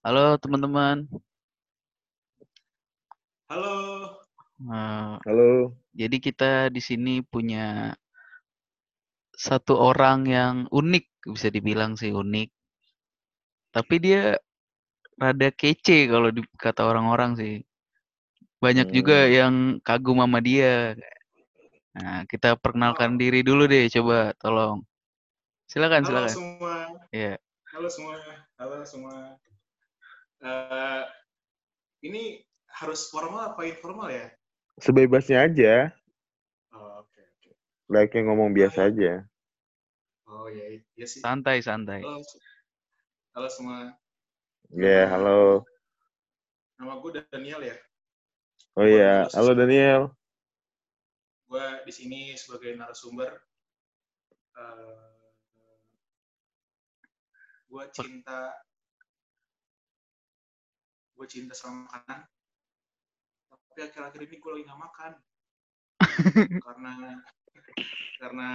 Halo teman-teman. Halo. Nah, Halo. jadi kita di sini punya satu orang yang unik, bisa dibilang sih unik. Tapi dia rada kece kalau di, kata orang-orang sih. Banyak juga Hmm. yang kagum sama dia. Nah, kita perkenalkan Wow. diri dulu deh, coba tolong. Silakan, Halo silakan. semua. Iya. Halo semua. Halo semua. Eh, ini harus formal apa informal ya? Sebebasnya aja. Oh, oke oke. Like yang ngomong biasa aja. Oh ya, iya sih. Santai, santai. Halo. Halo semua. Ya, halo. Nama gue Daniel ya. Oh iya, halo Daniel. Gue di sini sebagai narasumber. Eh, gue cinta gue cinta sama makanan tapi akhir-akhir ini gue lagi nggak makan karena karena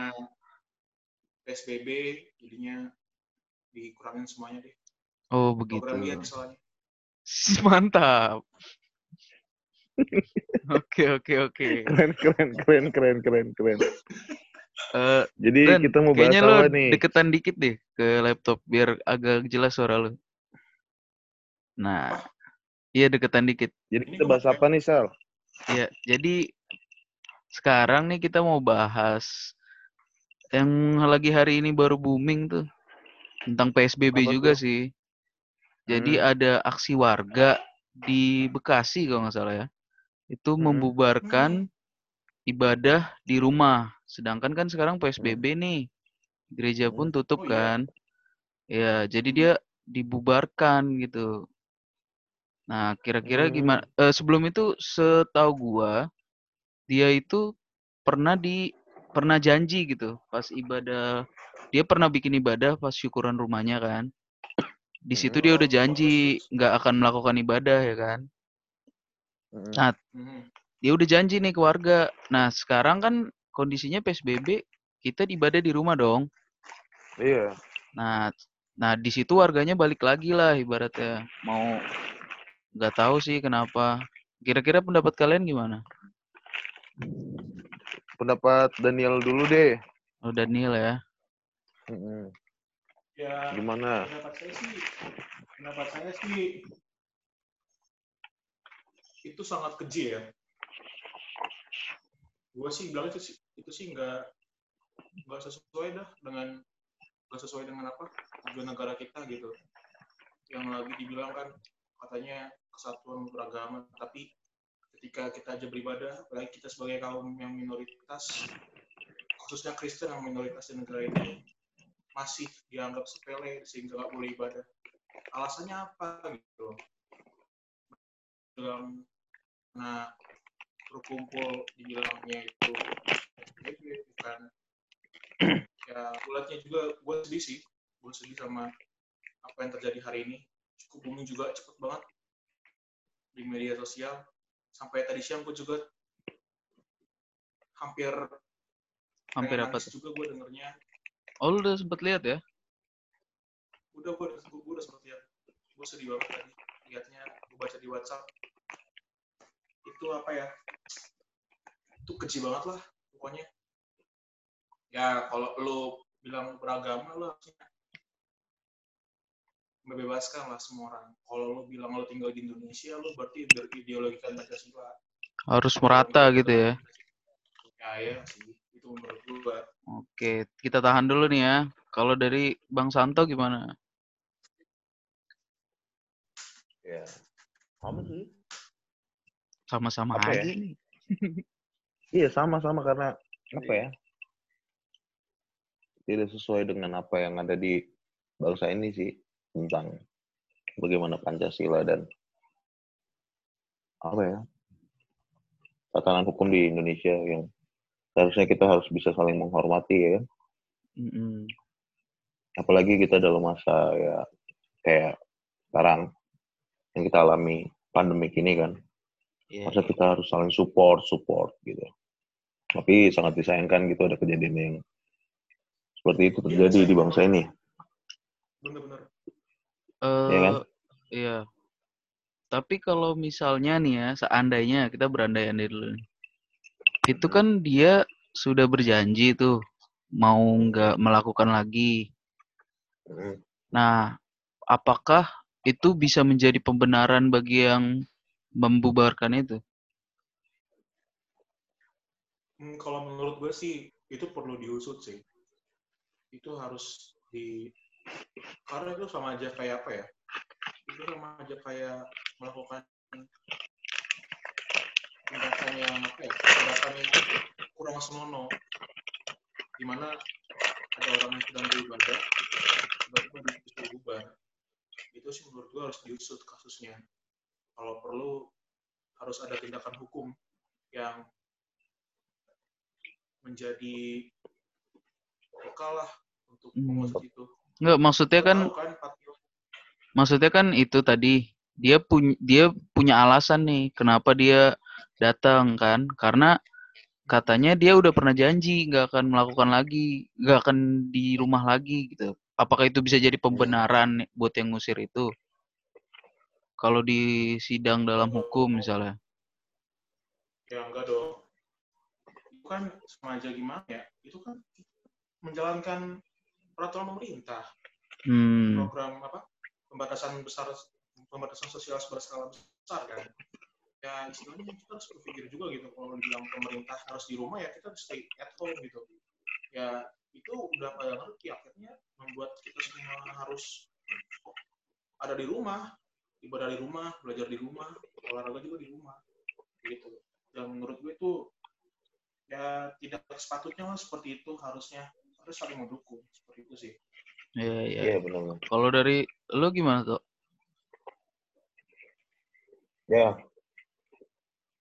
psbb jadinya dikurangin semuanya deh Oh, program dia begitu. soalnya Mantap. Oke, oke, oke. Keren, keren, keren, keren, keren, keren. Eh, Jadi Dan, kita mau bahas apa nih? deketan dikit deh ke laptop biar agak jelas suara lo. Nah, iya deketan dikit. Jadi kita bahas apa nih, Sal? Iya, jadi sekarang nih kita mau bahas yang lagi hari ini baru booming tuh tentang PSBB Apa juga tuh? sih. Jadi Hmm. ada aksi warga di Bekasi kalau nggak salah ya. Itu Hmm. membubarkan ibadah di rumah. Sedangkan kan sekarang PSBB nih. Gereja pun Hmm. tutup Oh, iya. kan. Ya, jadi Hmm. dia dibubarkan gitu. Nah, kira-kira Hmm. gimana? eh, sebelum itu setahu gua dia itu pernah di pernah janji gitu pas ibadah dia pernah bikin ibadah pas syukuran rumahnya kan. Di situ Hmm. dia udah Oh, janji nggak akan melakukan ibadah ya kan. Hmm. Nah, Mhm. dia udah janji nih ke warga. Nah, sekarang kan kondisinya PSBB, kita ibadah di rumah dong. Iya. Nah, nah di situ warganya balik lagi lah ibaratnya mau nggak tahu sih kenapa. Kira-kira pendapat kalian gimana? Pendapat Daniel dulu deh. Oh, Daniel ya. Hmm. ya Gimana? pendapat saya sih pendapat saya sih itu sangat keji ya gue sih bilang itu sih itu sih nggak nggak sesuai dah dengan nggak sesuai dengan apa tujuan negara kita gitu yang lagi dibilang kan katanya kesatuan beragama tapi ketika kita aja beribadah apalagi kita sebagai kaum yang minoritas khususnya Kristen yang minoritas di negara ini masih dianggap sepele sehingga nggak boleh ibadah. Alasannya apa gitu? Bilang nah berkumpul dibilangnya itu bukan ya bulatnya juga gue sedih sih gue sedih sama apa yang terjadi hari ini. Cukup booming juga cepet banget di media sosial. Sampai tadi siang gue juga hampir Hampir apa juga gue dengernya. Oh, lu udah sempet lihat ya? udah gue gue udah sempet lihat. Gue sedih banget tadi. Liatnya gue baca di WhatsApp. Itu apa ya? Itu keji banget lah pokoknya. Ya kalau lo bilang beragama lo harusnya membebaskan lah semua orang kalau lo bilang lo tinggal di Indonesia lo berarti berideologikan Pancasila Harus merata gitu ya. ya ya sih itu menurut gue Oke, kita tahan dulu nih ya. Kalau dari Bang Santo gimana? Ya. Sama sih. Sama-sama Apa ya? aja nih. Iya, sama-sama karena apa ya? Tidak sesuai dengan apa yang ada di bangsa ini sih tentang bagaimana Pancasila dan apa ya? Tatanan hukum di Indonesia yang seharusnya kita harus bisa saling menghormati ya. Mm-mm. Apalagi kita dalam masa ya kayak sekarang yang kita alami pandemi ini kan. Iya, Masa kita harus saling support, support gitu. Tapi sangat disayangkan gitu ada kejadian yang seperti itu terjadi di bangsa ini. Bener-bener Eh, Iya kan? Iya. Tapi kalau misalnya nih ya, seandainya kita berandai-andai dulu nih. Itu kan dia sudah berjanji tuh mau nggak melakukan lagi. Mm. Nah, apakah itu bisa menjadi pembenaran bagi yang membubarkan itu? Hmm, kalau menurut gue sih itu perlu diusut sih. Itu harus di karena itu sama aja kayak apa ya? Itu sama aja kayak melakukan tindakan yang apa ya? Tindakan yang kurang senonoh. Di mana ada orang yang sedang beribadah, tiba-tiba disuruh bubar. Itu sih menurut gue harus diusut kasusnya. Kalau perlu harus ada tindakan hukum yang menjadi bekal lah untuk Hmm. mengusut itu. Nggak, maksudnya kan kan maksudnya kan itu tadi dia punya dia punya alasan nih kenapa dia datang kan karena katanya dia udah pernah janji nggak akan melakukan lagi nggak akan di rumah lagi gitu apakah itu bisa jadi pembenaran buat yang ngusir itu kalau di sidang dalam hukum misalnya Ya enggak dong. Itu kan sama aja gimana ya? Itu kan menjalankan peraturan pemerintah, hmm program apa? Pembatasan besar pembatasan sosial berskala besar kan. Ya istilahnya kita harus berpikir juga gitu kalau bilang pemerintah harus di rumah ya kita harus stay at home gitu. Ya itu udah pada ngerti akhirnya membuat kita semua harus ada di rumah, ibadah di rumah, belajar di rumah, olahraga juga di rumah, gitu. Dan menurut gue itu ya tidak sepatutnya lah seperti itu harusnya harus saling mendukung seperti itu sih. ya ya Iya benar. kalau dari lo gimana tuh Ya,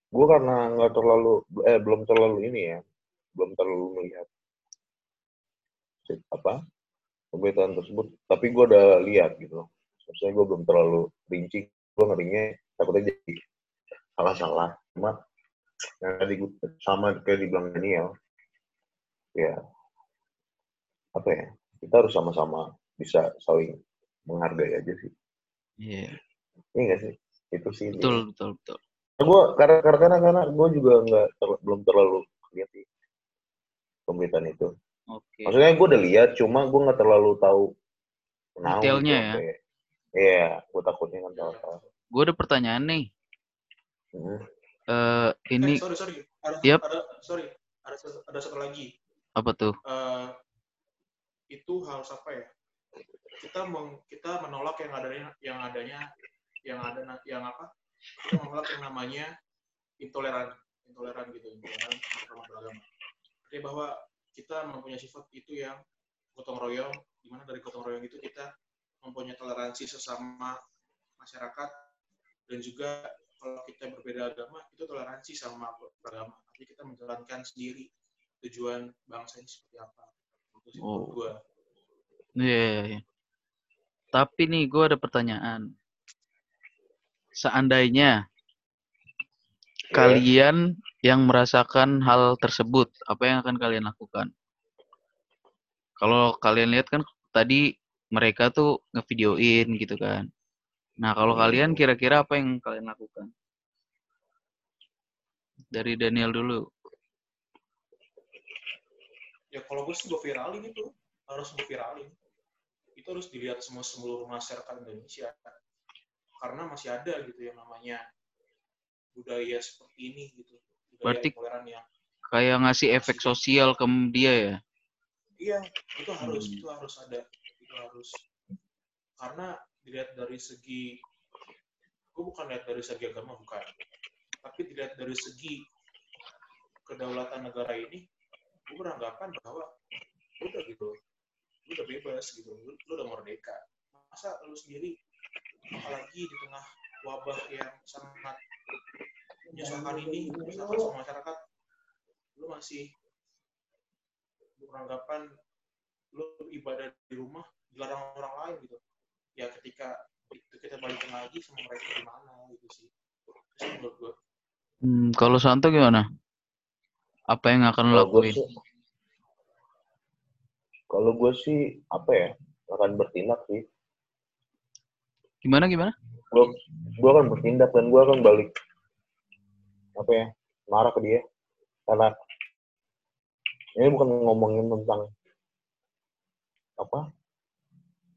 gue karena nggak terlalu eh belum terlalu ini ya, belum terlalu melihat apa pemberitaan tersebut. Tapi gue udah lihat gitu. Maksudnya gue belum terlalu rinci. Gue ngerinya takutnya jadi salah-salah. Cuma yang tadi gue sama kayak dibilang Daniel, ya apa ya? Kita harus sama-sama bisa saling menghargai aja sih. iya Ini nggak sih? Itu sih. betul betul betul gue karena karena karena gue juga nggak ter- belum terlalu lihat sih pemberitaan itu oke maksudnya gue udah lihat cuma gue nggak terlalu tahu Detailnya gitu, ya? iya gue takutnya kan salah salah gue ada pertanyaan nih Hmm. eh ini Eh, sorry sorry, ada, Yap. ada sorry, ada satu- ada satu lagi. apa tuh Eh, itu harus apa ya? Kita meng, kita menolak yang adanya yang adanya yang ada yang apa? Kita menolak yang namanya intoleran, intoleran gitu, intoleran sama beragama. Artinya bahwa kita mempunyai sifat itu yang gotong royong, di mana dari gotong royong itu kita mempunyai toleransi sesama masyarakat dan juga kalau kita berbeda agama itu toleransi sama beragama. Artinya kita menjalankan sendiri tujuan bangsa ini seperti apa. Oh. Iya, iya, iya. Tapi nih, gue ada pertanyaan. Seandainya Iya. kalian yang merasakan hal tersebut, apa yang akan kalian lakukan? Kalau kalian lihat kan tadi mereka tuh ngevideoin gitu kan. Nah, kalau kalian Hmm. kira-kira apa yang kalian lakukan? Dari Daniel dulu. Ya kalau gue sih gue viralin itu harus gue viralin. Itu harus dilihat semua seluruh masyarakat Indonesia. Karena masih ada gitu yang namanya budaya seperti ini gitu. Budaya Berarti- yang Kayak ngasih efek sosial ke dia ya? Iya, itu harus, Hmm. itu harus ada, itu harus. Karena dilihat dari segi, gue bukan lihat dari segi agama bukan, tapi dilihat dari segi kedaulatan negara ini, gue beranggapan bahwa udah gitu, lu udah bebas gitu, lu, lu udah merdeka. Masa lu sendiri, apalagi di tengah wabah yang sangat menyusahkan ini, misalkan sama masyarakat, lu masih beranggapan lu ibadah di rumah dilarang orang lain gitu ya ketika itu kita balikin lagi sama mereka gimana gitu sih sih menurut gue Hmm, kalau Santo gimana? Apa yang akan lo lakuin? kalau gue sih apa ya akan bertindak sih. Gimana gimana? gue gue akan bertindak dan gue akan balik apa ya marah ke dia karena ini bukan ngomongin tentang apa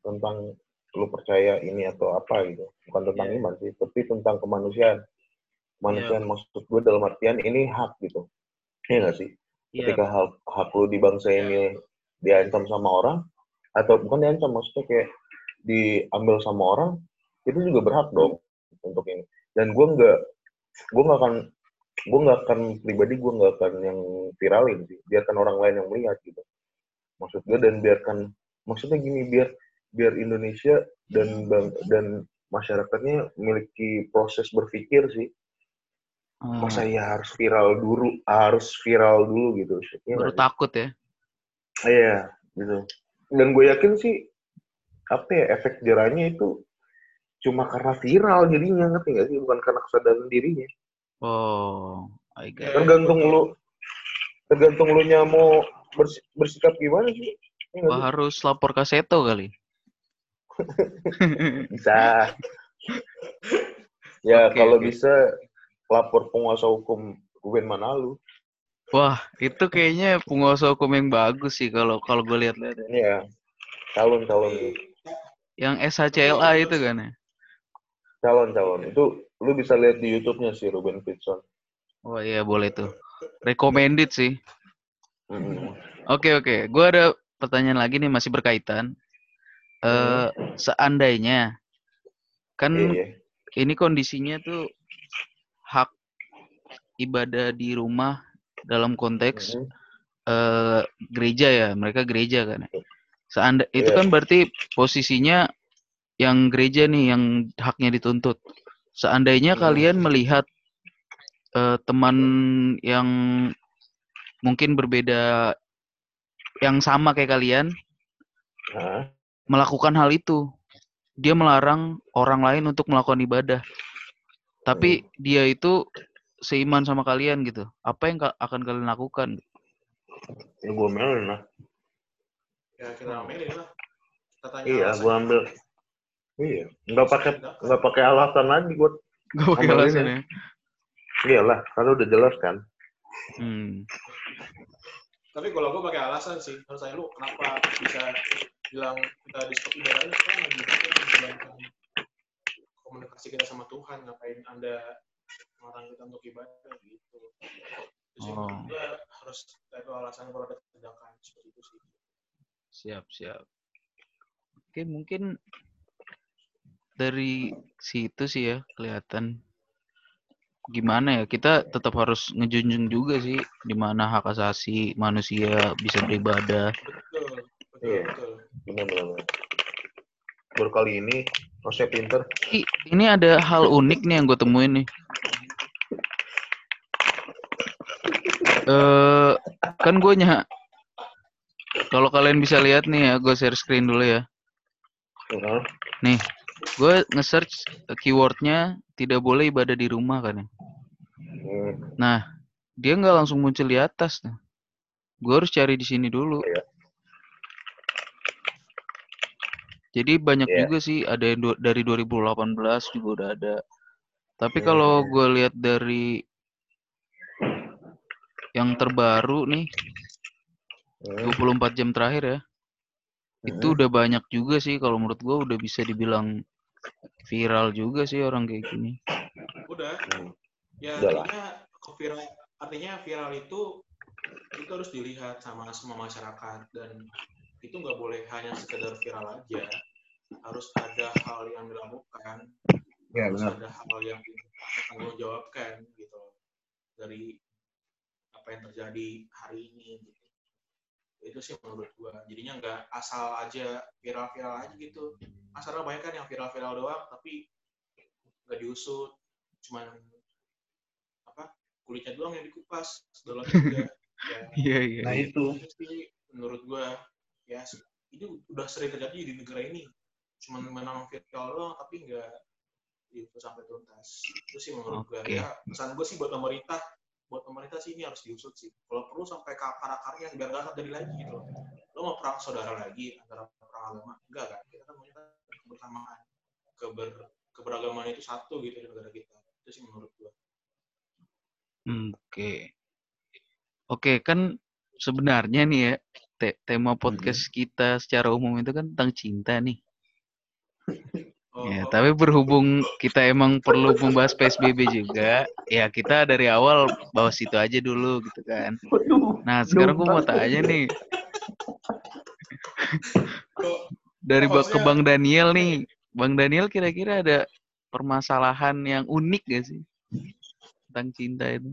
tentang lu percaya ini atau apa gitu bukan tentang Iya. iman sih tapi tentang kemanusiaan kemanusiaan maksud gue dalam artian ini hak gitu Iya nggak sih? Iya. ketika hak hak lu di bangsa ini diancam sama orang atau bukan diancam maksudnya kayak diambil sama orang itu juga berhak dong untuk ini. Dan gue nggak gue nggak akan gue nggak akan pribadi gue nggak akan yang viralin sih. Biarkan orang lain yang melihat gitu. Maksud gue dan biarkan maksudnya gini biar biar Indonesia dan bang dan masyarakatnya memiliki proses berpikir sih Hmm, masa ya harus viral dulu harus viral dulu gitu Iya baru sih? takut ya. Iya, gitu. Dan gue yakin sih apa ya efek jerahnya itu cuma karena viral jadinya ngerti nggak sih bukan karena kesadaran dirinya. Oh, I get it. Tergantung lu tergantung lu nya mau bers- bersikap gimana sih. Nggak Wah, harus lapor ke Seto kali. Bisa. ya Oke, kalau oke. bisa lapor penguasa hukum Ruben Manalu. Wah, itu kayaknya penguasa hukum yang bagus sih kalau kalau gue lihat-lihat. ya. Iya. Calon calon Yang SHCLA itu kan ya. calon calon itu lu bisa lihat di YouTube-nya si Ruben Pitson. Oh iya boleh tuh. Recommended sih. Mm-mm. Oke oke, gue ada pertanyaan lagi nih masih berkaitan. Eh seandainya kan Iya, iya. ini kondisinya tuh ibadah di rumah dalam konteks Mhm. eh gereja ya, mereka gereja kan. ya. Seanda itu Iya. kan berarti posisinya yang gereja nih yang haknya dituntut. Seandainya Hmm. kalian melihat eh, teman yang mungkin berbeda yang sama kayak kalian Hah? melakukan hal itu. Dia melarang orang lain untuk melakukan ibadah. Tapi dia itu seiman sama kalian gitu. Apa yang ka- akan kalian lakukan? Ya gue melin lah. Ya kita omelin lah. Kita tanya Iya, gue ambil. Iya, nggak pakai nggak pakai alasan lagi gue. Gak pakai alasan ya. ya. Iyalah, karena udah jelas kan. Hmm. Tapi kalau gue pakai alasan sih, harus tanya lu kenapa bisa bilang kita di stop kan lagi kita menjalankan komunikasi kita sama Tuhan, ngapain anda melarang kita untuk ibadah gitu. Terus Oh. kedua harus itu alasan kalau ada tindakan seperti itu sih. Siap, siap. Oke, mungkin dari situ sih ya kelihatan gimana ya kita tetap harus ngejunjung juga sih di mana hak asasi manusia bisa beribadah. Betul, betul, Iya. betul. Benar-benar. Baru kali ini, harusnya pinter. Ini ada hal unik nih yang gue temuin nih. Eh, kan gue nya kalau kalian bisa lihat nih ya, gue share screen dulu ya. Nih, gue nge-search keywordnya tidak boleh ibadah di rumah kan ya. Hmm, Nah, dia nggak langsung muncul di atas. Gue harus cari di sini dulu. Iya. Jadi banyak Iya. juga sih, ada yang du- dari 2018 juga udah ada. Tapi Hmm. kalau gue lihat dari yang terbaru nih, hmm, 24 jam terakhir ya, itu hmm. udah banyak juga sih. Kalau menurut gue udah bisa dibilang viral juga sih orang kayak gini. Udah, Hmm. ya Udah artinya viral, artinya viral itu itu harus dilihat sama semua masyarakat dan itu nggak boleh hanya sekedar viral aja. Harus ada hal yang dilakukan. Ya, harus benar. ada hal yang tanggung jawabkan gitu dari apa yang terjadi hari ini gitu. Itu sih menurut gua. Jadinya nggak asal aja viral-viral aja gitu. Asalnya banyak kan yang viral-viral doang tapi nggak diusut. Cuman apa kulitnya doang yang dikupas dalamnya enggak ya Iya, iya. Nah itu. itu sih menurut gua ya ini udah sering terjadi di negara ini. Cuman menang viral doang tapi nggak itu sampai tuntas. Itu sih menurut gua. Oke. ya pesan gua sih buat pemerintah buat pemerintah sih ini harus diusut sih. Kalau perlu sampai ke akar-akarnya biar nggak terjadi lagi gitu loh. Lo mau perang saudara lagi antara perang agama? Enggak kan? Kita kan maunya kebersamaan. Keber keberagaman itu satu gitu di negara kita. Itu sih menurut gua. Hmm, Oke. Oke, kan sebenarnya nih ya, te- tema podcast kita secara umum itu kan tentang cinta nih. oh, Ya, oh, tapi berhubung kita emang perlu membahas PSBB juga, ya kita dari awal bahas itu aja dulu gitu kan. Nah, sekarang gue mau tanya nih, dari ke Bang Daniel nih, Bang Daniel kira-kira ada permasalahan yang unik gak sih tentang cinta itu?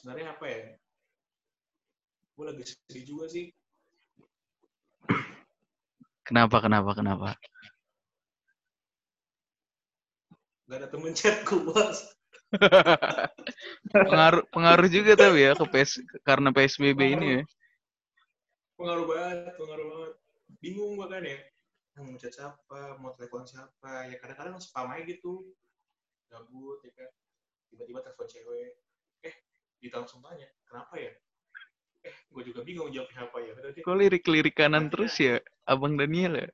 Sebenarnya apa ya? Gue lagi sedih juga sih. Kenapa, kenapa, kenapa? gak ada temen chatku bos. Pengaruh pengaruh juga tapi ya ke PS karena PSBB ini ya. pengaruh banget pengaruh banget. Bingung gue kan ya. Mau chat siapa mau telepon siapa. Ya kadang-kadang spam aja gitu. Gabut ya kan. Tiba-tiba telepon cewek kita langsung tanya kenapa ya eh gue juga bingung jawabnya apa ya udah deh Kok lirik-lirik kanan terus ya, Abang Daniel ya?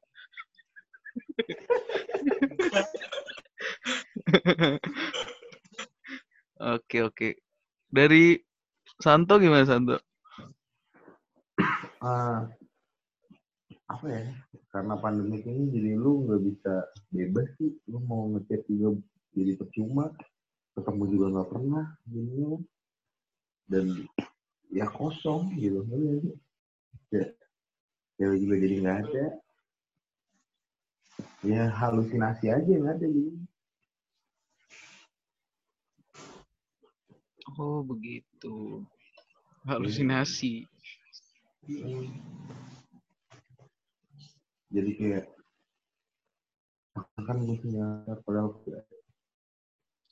Oke oke. Dari Santo gimana Santo? Ah, apa ya karena pandemi ini jadi lu nggak bisa bebas sih lu mau ngechat juga jadi percuma ketemu juga nggak pernah jadinya dan ya kosong gitu nggak ya juga jadi nggak ada ya halusinasi aja yang ada gitu Oh begitu. Halusinasi. jadi kayak kan gue punya padahal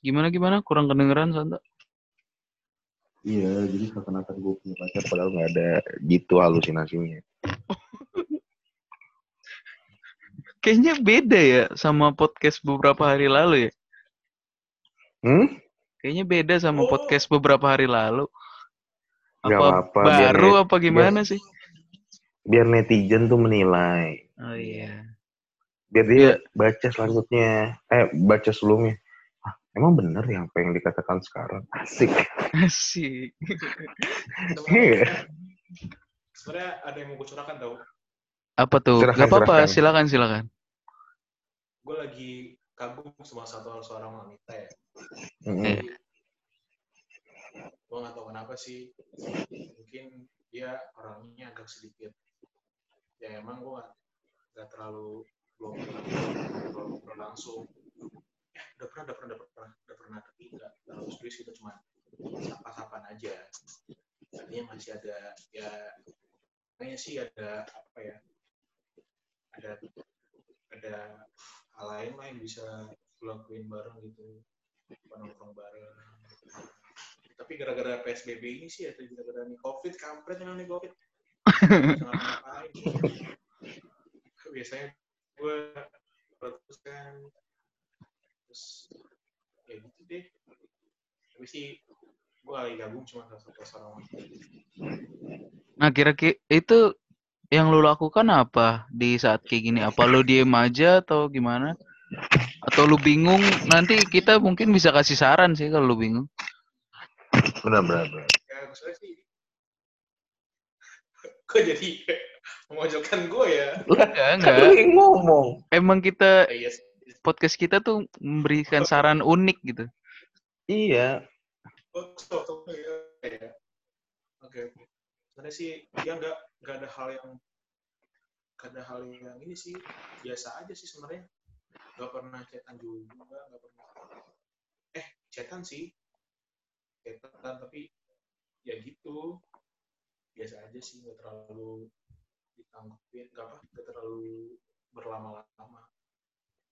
Gimana gimana? Kurang kedengeran Santo? Iya jadi seakan-akan gue punya pacar padahal nggak ada gitu halusinasinya Kayaknya beda ya sama podcast beberapa hari lalu ya. Hmm? Kayaknya beda sama Oh. podcast beberapa hari lalu. Nggak Apa biar baru net- apa gimana sih? Biar netizen tuh menilai. Oh iya. Biar dia Iya. baca selanjutnya. Eh, baca sebelumnya. Emang bener yang yang dikatakan sekarang? Asik. Asik. Iya. sebenarnya ada yang mau gue curahkan tau Apa tuh? Silahkan, Gak apa-apa, silakan silakan. gue lagi kagum sama satu seorang wanita ya Mm-mm. gue nggak tahu kenapa sih mungkin dia orangnya agak sedikit ya emang gue nggak nggak terlalu belum pernah langsung eh udah pernah udah pernah udah pernah udah pernah tapi nggak terlalu serius itu cuma sapa-sapaan aja. Artinya masih ada ya kayaknya sih ada apa ya ada ada hal lain lah yang bisa lakuin bareng gitu nongkrong bareng. Tapi gara-gara PSBB ini sih atau gara-gara nih COVID kampret nih COVID. Biasanya gue terus kan terus ya gitu deh tapi sih cuma satu Nah, kira-kira itu yang lu lakukan apa di saat kayak gini? Apa lu diem aja atau gimana? Atau lu bingung? Nanti kita mungkin bisa kasih saran sih kalau lu bingung. Benar, benar, benar. ya maksudnya sih kok jadi memojokkan gue ya Enggak, Kan enggak. yang ngomong. Emang kita iya podcast kita tuh memberikan saran unik gitu. Iya. Ya, ya. Oke. Sebenarnya sih dia nggak nggak ada hal yang nggak ada hal yang ini sih biasa aja sih sebenarnya. Nggak pernah chatan juga, nggak pernah. Eh, chatan sih, chatan tapi ya gitu biasa aja sih nggak terlalu ditanggupin nggak apa nggak terlalu berlama-lama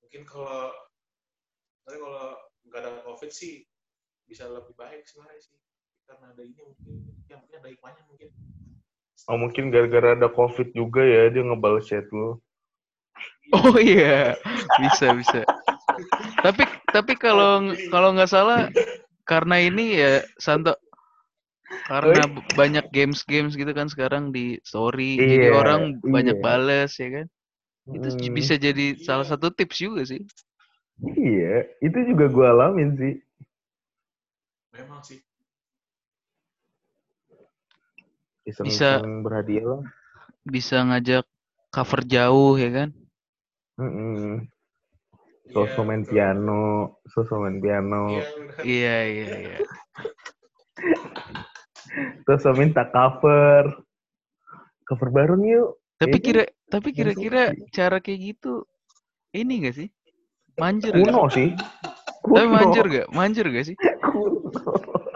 mungkin kalau tapi kalau nggak ada covid sih bisa lebih baik sebenarnya sih karena ada ini mungkin yang mungkin ada hikmahnya mungkin Oh, mungkin gara-gara ada COVID juga ya, dia ngebales chat lu. Oh iya, bisa bisa. Tapi tapi kalau kalau nggak salah karena ini ya Santo karena banyak games-games gitu kan sekarang di story, jadi Iya, orang banyak iya. bales ya kan. Itu Hmm, bisa jadi salah satu tips juga sih. Iya, itu juga gue alamin sih. Memang sih Iseng-iseng berhadiah lah. Bisa ngajak cover jauh ya kan? Mm-mm. Iya, Sosok main betul. piano, sosok main piano, Iya. Iya iya iya. sosok minta cover. Cover baru nih yuk. Tapi Iya kan? kira tapi kira-kira cara kayak gitu ini gak sih? Manjur gak? Kuno sih. Tapi Kuno. manjur gak? Manjur gak sih? Kuno.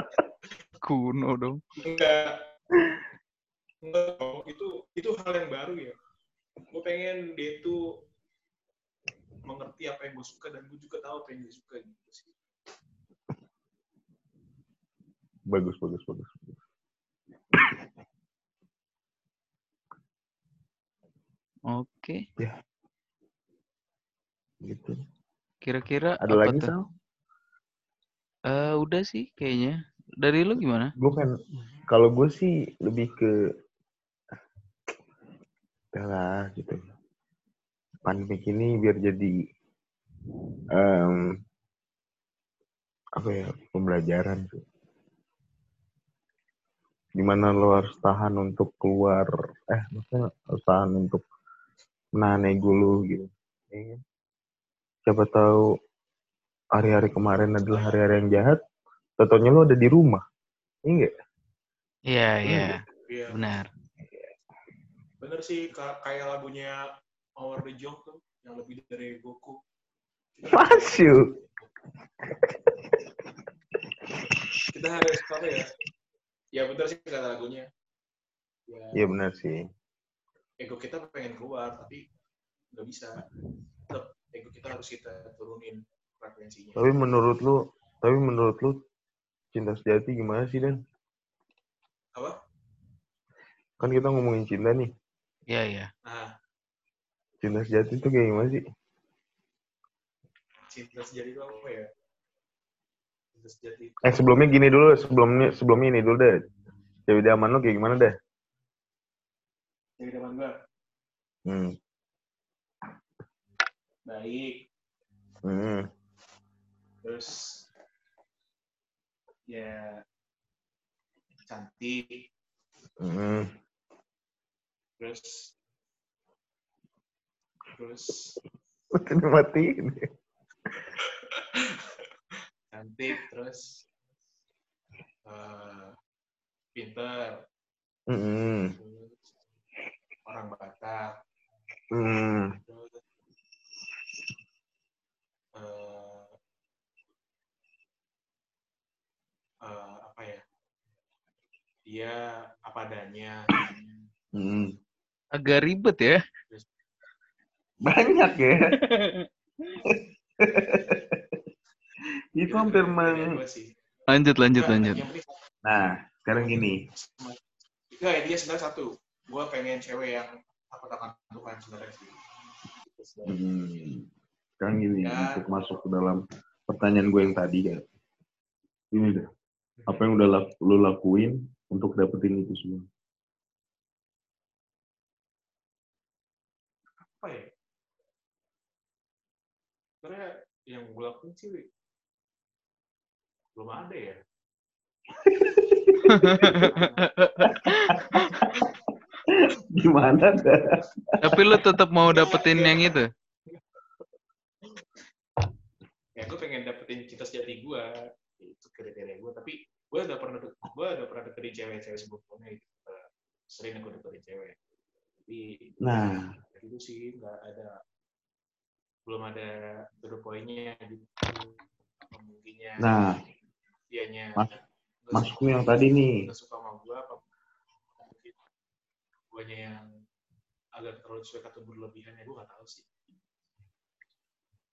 Kuno dong. enggak enggak itu itu hal yang baru ya gue pengen dia itu mengerti apa yang gue suka dan gue juga tahu apa yang dia suka gitu sih Bagus, bagus, bagus. Oke. Gitu. Kira-kira Ada apa lagi, tuh? Sal? Eh, udah sih kayaknya. Dari lu gimana? Gue kan, kalau gue sih lebih ke, udah lah gitu. Pandemik ini biar jadi, em, apa ya, pembelajaran sih. Di mana lo harus tahan untuk keluar, eh maksudnya harus tahan untuk menahan ego lo gitu. Ya kan? Siapa tahu hari-hari kemarin adalah hari-hari yang jahat, tentunya lo ada di rumah. Iya nggak? Iya, iya. iya Benar. bener sih ka- kayak lagunya Our the Jong tuh yang lebih dari Goku Masuk. kita harus apa ya ya bener sih kata lagunya ya Iya benar sih. ego kita pengen keluar tapi nggak bisa tetap ego kita harus kita turunin frekuensinya Tapi menurut lu, tapi menurut lu cinta sejati gimana sih Dan? apa Kan kita ngomongin cinta nih. Iya, iya. nah Cinta sejati itu kayak gimana sih? cinta sejati itu apa ya cinta sejati itu Eh sebelumnya gini dulu, sebelumnya sebelumnya ini dulu deh. Cewek idaman lu kayak gimana deh? dari teman gue Hmm. baik Hmm. Terus ya cantik Hmm. terus terus Udah matiin. cantik terus eh pinter Hmm. terus orang Batak Hmm. terus eh eh, apa ya dia apa adanya Hmm. Agak ribet ya. Banyak ya. itu hampir Dari meng... sih. Lanjut, lanjut, Nggak, lanjut. Nah, sekarang gini. Enggak, ya, dia sebenarnya satu. Gue pengen cewek yang takut akan Tuhan sebenarnya sih. Hmm. Sekarang gini, Ya. untuk masuk ke dalam pertanyaan gue yang tadi ya. Ini deh. Apa yang udah lak- lo lakuin untuk dapetin itu semua? Apa ya? Sebenarnya yang gue lakuin sih belum ada ya. Gimana dah? Tapi lu tetap mau dapetin yang itu? Ya gue pengen dapetin cinta sejati gue. Kriteria gue. Tapi gue udah pernah gue udah pernah deketin cewek-cewek sebelumnya gitu. Sering aku deketin cewek. Tapi Nah, itu sih nggak ada belum ada to the point-nya gitu. Apa mungkinnya nah, dianya Mas- nggak masuk yang tadi nih. nggak suka sama gue apa mungkin guanya yang agak terlalu cuek atau berlebihan ya gue nggak tahu sih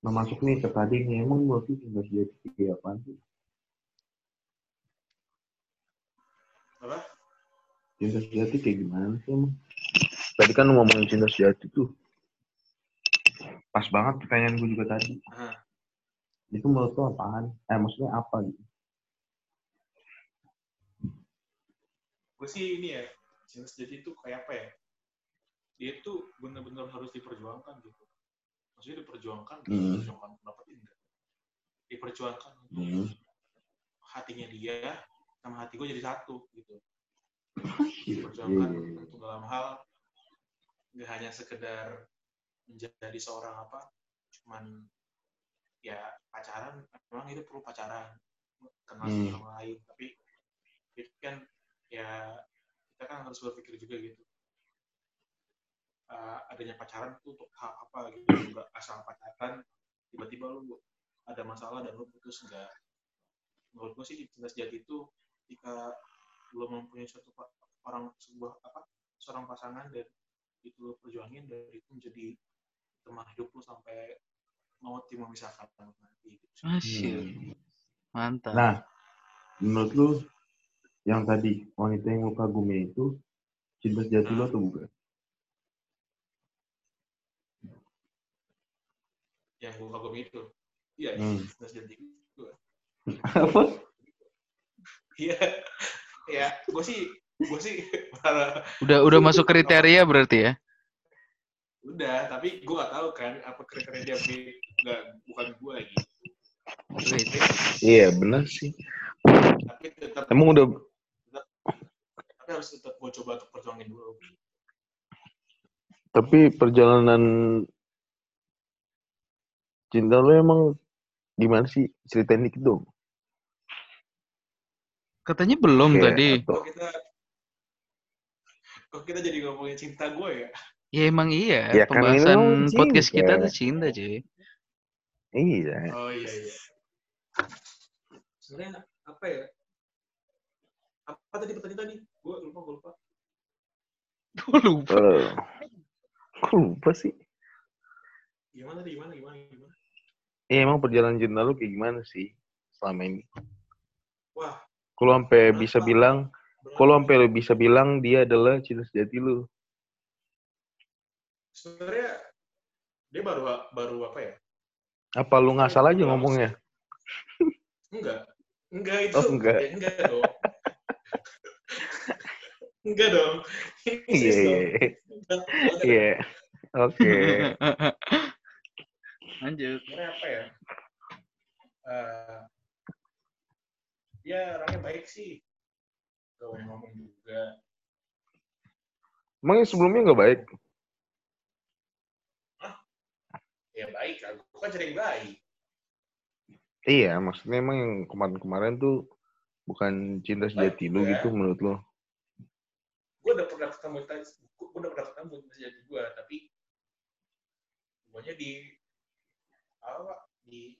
Nah, masuk nih ke tadi nih. Emang tuh cinta sejati kayak apaan sih? apa Cinta sejati kayak gimana sih emang? Tadi kan ngomongin cinta sejati tuh. Pas banget pertanyaan gue juga tadi. Aha. Itu menurut lo apaan? Eh, maksudnya apa gitu? gue sih ini ya cinta sejati itu kayak apa ya dia itu benar-benar harus diperjuangkan gitu maksudnya diperjuangkan Hmm. diperjuangkan enggak diperjuangkan Hmm. hatinya dia sama hati gue jadi satu gitu Diperjuangkan iya, iya. untuk dalam hal nggak hanya sekedar menjadi seorang apa cuman ya pacaran memang itu perlu pacaran kenal Hmm. sama orang lain tapi itu kan ya kita kan harus berpikir juga gitu Eh, adanya pacaran itu untuk hal apa gitu nggak asal pacaran tiba-tiba lu ada masalah dan lu putus enggak menurut gue sih di cinta sejati itu ketika lu mempunyai suatu orang sebuah apa seorang pasangan dan itu lu perjuangin dan itu menjadi teman hidup lu sampai maut yang memisahkan nanti gitu. sih. Asyik. Hmm. Mantap. Nah, menurut lu yang tadi wanita yang lu kagumi itu cinta sejati lu atau bukan? yang gue kagumi itu iya Hmm. cinta sejati gue Apa? iya ya gue sih gue sih para Udah udah masuk kriteria berarti ya? udah tapi gue gak tahu kan apa kriteria dia nggak bukan gue lagi. Iya benar sih. tapi tetap Emang udah tapi harus tetap gue coba untuk perjuangin dulu tapi perjalanan cinta lu emang gimana sih? Ceritain dikit dong. Katanya belum Kayak tadi. atau- kok kita kok kita jadi ngomongin cinta gue ya Ya emang iya. Ya kan Pembahasan podcast cinta. kita tuh cinta cuy. Iya. oh iya iya sebenarnya apa ya apa tadi pertanyaan tadi gue lupa gue lupa Gue lupa. Kok lupa sih? gimana tadi gimana gimana gimana Iya emang perjalanan cinta lu kayak gimana sih selama ini? wah Kalau sampai bisa bilang, kalau sampai lu bisa bilang dia adalah cinta sejati lu. sebenarnya dia baru baru apa ya Apa lu ngasal aja ngomongnya? enggak enggak itu Oh, enggak. ya, enggak dong enggak dong Iya, iya. Enggak. Iya. Oke. Lanjut. sebenarnya apa ya Eh, dia orangnya baik sih. Gak mau ngomong juga. Emang yang sebelumnya nggak baik? ya baik. Aku kan sering baik. Iya, maksudnya emang yang kemarin-kemarin tuh bukan cinta sejati lu gitu menurut lu? gue udah pernah ketemu gue udah pernah ketemu jadi gue tapi gue di apa di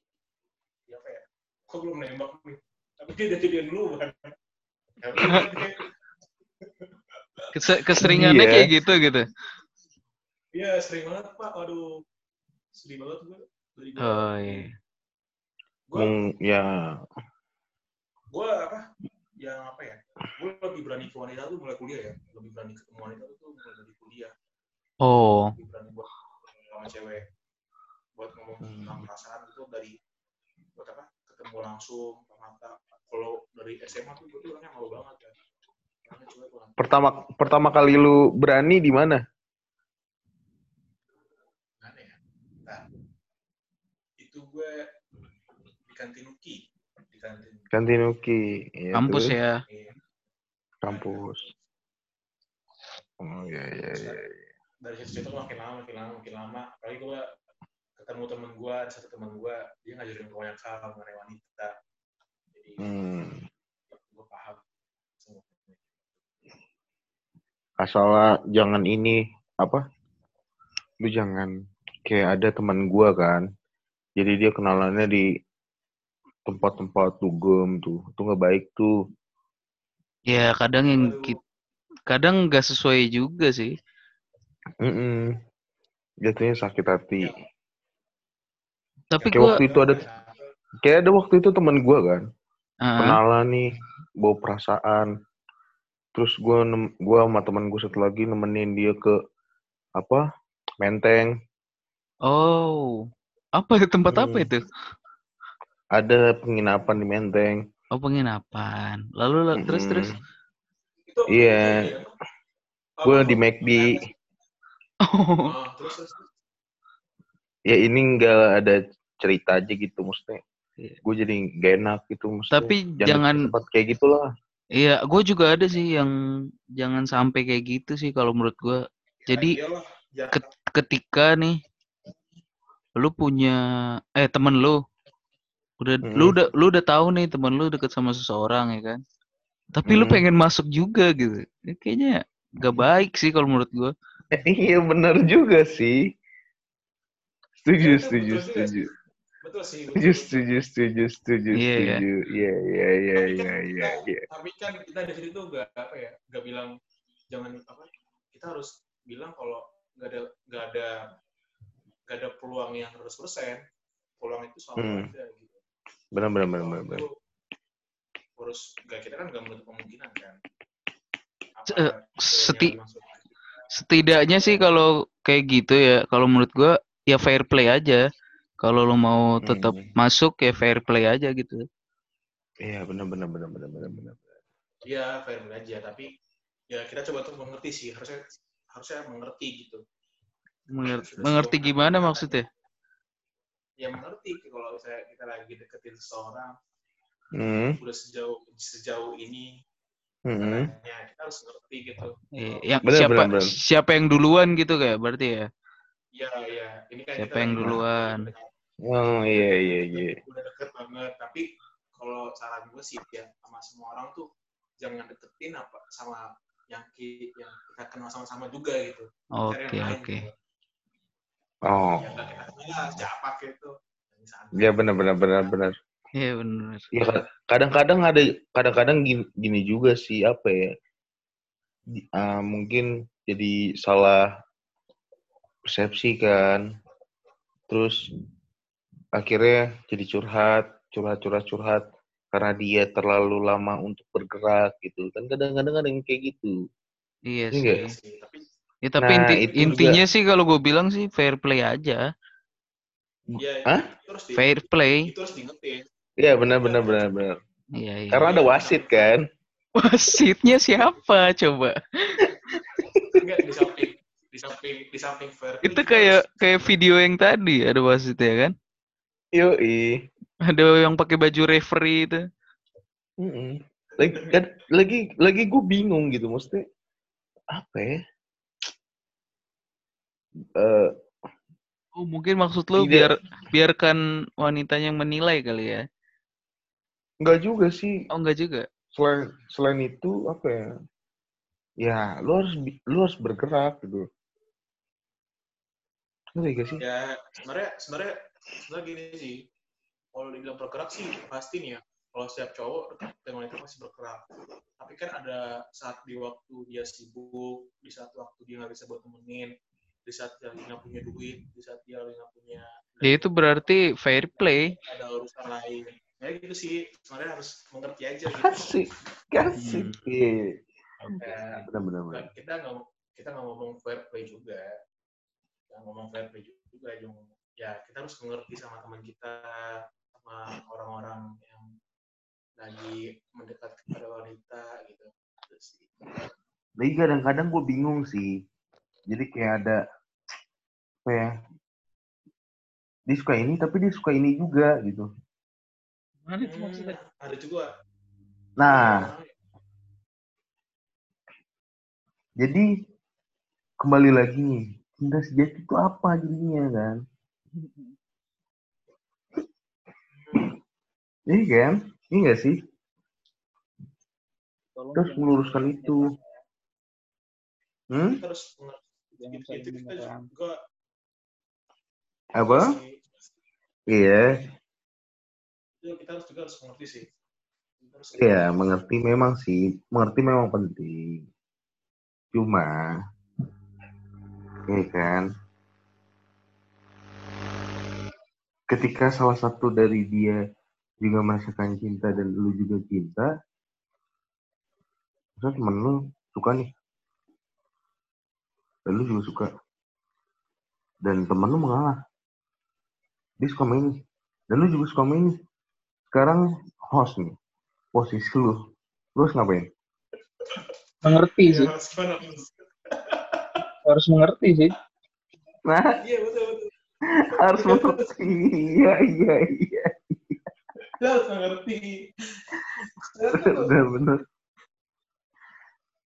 di apa ya? Kok belum nembak nih tapi dia udah jadian dulu kan Ya keseringannya Iya. kayak gitu gitu. Iya sering banget pak. Aduh sedih banget gue dari gue Oh iya. gue Mung, ya, gue apa? Yang apa ya? Gue lebih berani ke wanita tuh mulai kuliah ya. Lebih berani ketemu wanita tuh mulai dari kuliah. Oh. lebih berani buat sama cewek. Buat ngomong tentang perasaan itu dari buat apa ketemu langsung mata kalau dari SMA tuh gue tuh orangnya malu banget ya banget pertama pertama kali lu berani di mana? ya nah itu gue di kantin Uki di kantin Kantin Uki. Ya, Kampus ya. Iya. Kampus. Oh iya iya iya. dari situ situ makin lama makin lama makin lama apalagi gue ketemu temen gue ada satu temen gue dia ngajarin gue banyak hal mengenai wanita jadi Hmm. gue paham semua Asal jangan ini apa? Lu jangan kayak ada teman gua kan. Jadi dia kenalannya di tempat-tempat dugem tuh. Itu nggak baik tuh. Ya kadang yang Aduh. ki- kadang nggak sesuai juga sih. Mm Jatuhnya sakit hati. Tapi Kayak gua waktu itu ada kayak ada waktu itu teman gua kan. Ah, kenalan nih bawa perasaan terus gua nem, gua sama teman gue satu lagi nemenin dia ke apa menteng oh. Apa tempat apa Hmm. itu? ada penginapan di menteng Oh penginapan. Lalu la- terus terus. Iya. ya. Gua Apa, di McD. Oh, terus terus terus. Ya ini nggak ada cerita aja gitu maksudnya. Iya. Gue jadi gak enak gitu maksudnya. Tapi Jangan jangan kayak gitulah. Iya, gue juga ada sih yang jangan sampai kayak gitu sih kalau menurut gue. Jadi Ya, ketika nih lu punya eh temen lu udah lu Mm. udah lu udah tahu nih temen lu deket sama seseorang ya kan. Tapi lu Mm. pengen masuk juga gitu. Ya, kayaknya gak baik sih kalau menurut gue. iya benar juga sih. Setuju, Ya, itu setuju, setuju. Betul sih betul, Setuju, setuju, setuju, setuju, Iya, iya. setuju. Iya, iya, iya, Tapi iya, kan iya, kita- iya. tapi kan kita di sini tuh gak apa ya gak bilang jangan apa kita harus bilang kalau nggak ada nggak ada nggak ada peluang yang 100% peluang itu selalu Hmm. ada gitu Benar, benar, benar, benar. harus nggak kita kan nggak menutup kemungkinan kan Apa eh, seti- Setidaknya sih kalau kayak gitu ya, kalau menurut gue ya fair play aja. Kalau lu mau tetap Hmm. masuk ya fair play aja gitu. Iya, benar, benar, benar, benar, benar, benar. Iya, fair play aja. Tapi ya kita coba tuh mengerti sih. Harusnya harusnya mengerti gitu. Mengerti, Sudah mengerti gimana mana maksudnya? Ya mengerti kalau misalnya kita lagi deketin seseorang Hmm, udah sejauh sejauh ini hmm. ya kita harus ngerti gitu. Eh, yang Bener, siapa bener, bener. siapa yang duluan gitu kayak berarti ya? Iya, iya. Ini kan Siapa kita yang duluan? udah- Oh, iya, iya, iya. Udah deket banget. Tapi kalau saran gue sih ya sama semua orang tuh jangan deketin apa sama yang ki- yang kita kenal sama-sama juga gitu. Oke, lain oke. gitu. Oh, Yang nggak kita kenal siapa gitu. Iya benar, benar, benar, benar. Iya benar. Iya, ka- kadang-kadang ada, kadang-kadang gini, gini juga sih, apa ya? Di- ah, mungkin jadi salah persepsi kan. Terus akhirnya jadi curhat, curhat, curhat, curhat karena dia terlalu lama untuk bergerak gitu. Kan kadang-kadang ada yang kayak gitu. Iya Iya sih. nggak? Sih. Tapi Ya, tapi Nah, inti, itu juga- intinya sih kalau gue bilang sih fair play aja. ya Hah? itu harus di, Fair play. itu harus diingetin. Iya, benar, benar, benar, benar. Iya, iya. Karena ada wasit kan. Wasitnya siapa coba? Enggak di samping di samping di samping fair play Itu kayak kayak video yang tadi ada wasitnya kan? Yoi. Ada yang pakai baju referee itu. Mm-mm. Lagi, kan, lagi, lagi gue bingung gitu, maksudnya apa ya? Eh, Oh, mungkin maksud lu Tidak. biar biarkan wanitanya yang menilai kali ya. enggak juga sih. Oh, enggak juga. Selain selain itu apa ya? Ya, lu harus lu harus bergerak gitu. Ngerti gak sih? ya sebenarnya sebenarnya sebenarnya gini sih kalau dibilang bergerak sih pasti nih ya kalau setiap cowok dengan wanita pasti bergerak tapi kan ada saat di waktu dia sibuk di saat waktu dia nggak bisa buat temenin di saat dia lagi nggak punya duit di saat dia lagi nggak punya Ya itu berarti fair play. ada urusan lain ya gitu sih sebenarnya harus mengerti aja gitu Kasih, kasih. Hmm. Iya. Ya, Benar benar benar. Nggak- kita nggak kita nggak ngomong fair play juga nggak ngomong fair play juga Jung. Ya kita harus mengerti sama teman kita sama orang-orang yang lagi mendekat kepada wanita gitu Itu sih. Lagi kadang-kadang gue bingung sih. Jadi kayak ada apa ya? Dia suka ini tapi dia suka ini juga gitu. Mana Hmm, ada juga Nah, jadi kembali lagi nih, cinta sejati itu apa jadinya kan? Iya kan? Iya nggak sih? Terus meluruskan itu. Hmm? gitu, gitu kita juga Apa? Iya. itu kita harus juga harus mengerti sih Iya, mengerti memang sih. Mengerti memang penting. Cuma, iya kan? Ketika salah satu dari dia juga merasakan cinta dan lu juga cinta, terus temen lu suka nih, dan lu juga suka, dan temen lu mengalah, dia suka sama ini, dan lu juga suka sama ini. Sekarang host nih, posisi lu, lu harus ngapain? Mengerti Mas? Harus mengerti sih. Nah, Iya betul betul. Harus mengerti. Iya, iya, iya. Kita harus mengerti. Benar, benar.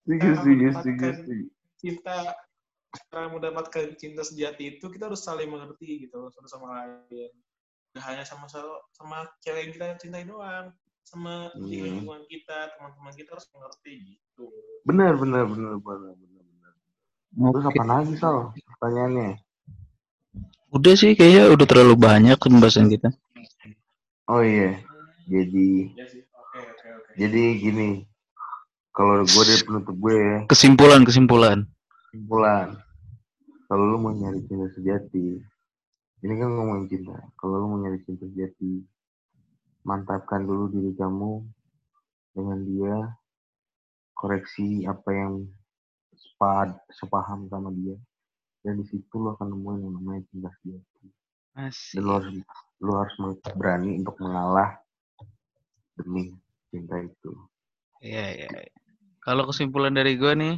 Setuju, Cara setuju, setuju, mendapatkan setuju. cinta cara mendapatkan cinta sejati itu kita harus saling mengerti gitu satu sama lain. Gak hanya sama sama, sama cewek yang kita cintai doang, sama Iya. lingkungan kita, teman-teman kita harus mengerti gitu. Benar, benar, benar, benar, benar, benar. Terus apa lagi, Sal? Pertanyaannya. Udah sih kayaknya udah terlalu banyak pembahasan kita. Oh iya, jadi Ya sih, jadi gini. Kalau gue dari penutup gue ya, Kesimpulan kesimpulan. kesimpulan. Kalau lu mau nyari cinta sejati, ini kan ngomongin cinta. Kalau lu mau nyari cinta sejati, mantapkan dulu diri kamu dengan dia, koreksi apa yang sepad, sepaham sama dia, dan di situ lo akan nemuin yang namanya cinta sejati. Dan lo harus, lo harus berani untuk mengalah demi cinta itu. Iya, iya. iya. Kalau kesimpulan dari gue nih,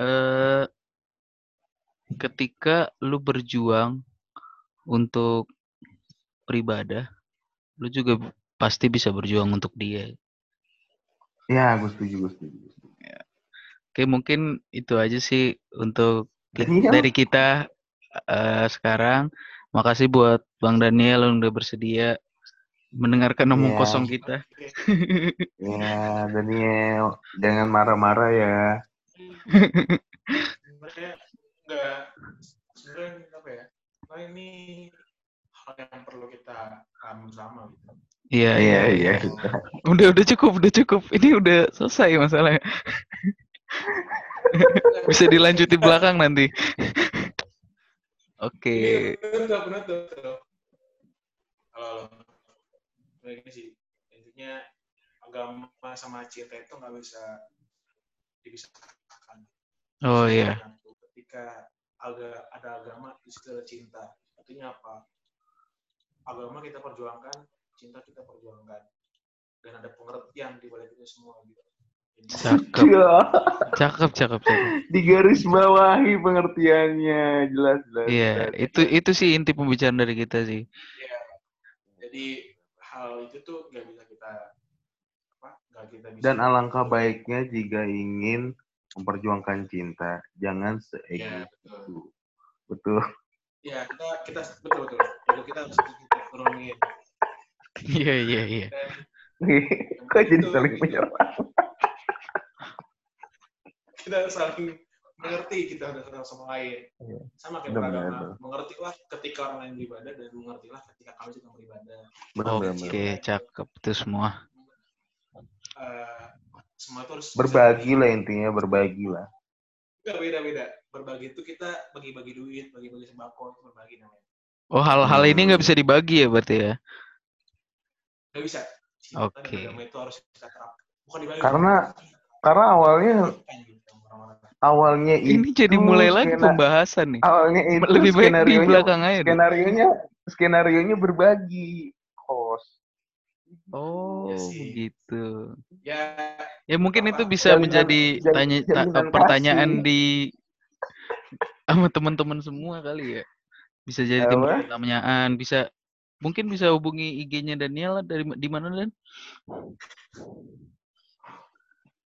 eh, ketika lu berjuang untuk beribadah, lu juga pasti bisa berjuang untuk dia. Ya, gue setuju, gue setuju. gue setuju. Oke, mungkin itu aja sih untuk Daniel? dari kita eh, sekarang. Makasih buat Bang Daniel yang udah bersedia mendengarkan omong Iya. kosong kita. Ya, Daniel, jangan marah-marah ya. sebenarnya enggak sebenarnya apa ya nah ini hal yang perlu kita bersama gitu Iya, iya, iya. Udah, udah cukup, udah cukup. Ini udah selesai masalahnya. Bisa dilanjut di belakang nanti. Oke. Betul betul halo halo. Nah, ini sih. Intinya agama sama cinta itu nggak bisa dipisahkan. Oh iya. ketika ada ada agama di situ ada cinta artinya apa? Agama kita perjuangkan cinta kita perjuangkan. Dan ada pengertian di balik itu semua gitu Cakep, Ya, cakep, cakep, cakep. di garis bawahi pengertiannya jelas jelas. Iya, jelas. itu itu sih inti pembicaraan dari kita sih. ya, jadi hal itu tuh nggak bisa kita apa nggak kita bisa Dan alangkah baiknya jika ingin memperjuangkan cinta, jangan ya seegois betul itu. Betul. ya kita kita betul betul itu kita harus kita turunin Iya, iya, iya. Kok jadi saling gitu. menyerang? Kita harus saling mengerti kita udah satu sama lain Iya. sama kayak beragama benar. mengertilah ketika orang lain beribadah dan mengertilah ketika kami juga beribadah Oke, benar. cakep itu semua. Eh, semua itu harus Berbagi lah intinya, berbagi lah. Enggak beda-beda. Berbagi itu kita bagi-bagi duit, bagi-bagi sembako, berbagi namanya. Oh, hal-hal ini nggak bisa dibagi ya berarti ya? Nggak bisa. Oke. agama itu harus kita terapkan. Bukan dibagi. Karena- Karena awalnya. Awalnya Ini itu jadi mulai lagi pembahasan nih. awalnya itu Lebih baik di skenario-nya- belakang aja. skenario nya skenario nya berbagi host Oh, sih. gitu. Ya, Ya mungkin itu bisa Jaminan- menjadi tanya ta- jaminan pertanyaan kasih. di sama teman-teman semua kali ya. Bisa jadi Apa? pertanyaan, bisa mungkin bisa hubungi IG-nya Daniel lah, dari di mana Dan?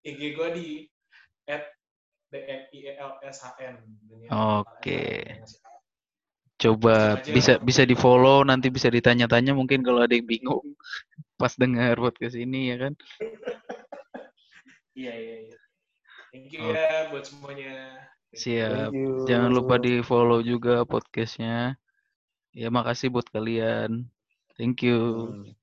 IG gue di at D N I E L S H N. Oke. Coba Aja. bisa bisa di follow nanti bisa ditanya-tanya mungkin kalau ada yang bingung pas dengar podcast ini ya kan. Iya, iya, iya. Thank you Oke. ya buat semuanya. Siap. Jangan lupa di follow juga podcastnya. Ya makasih buat kalian. Thank you. Hmm.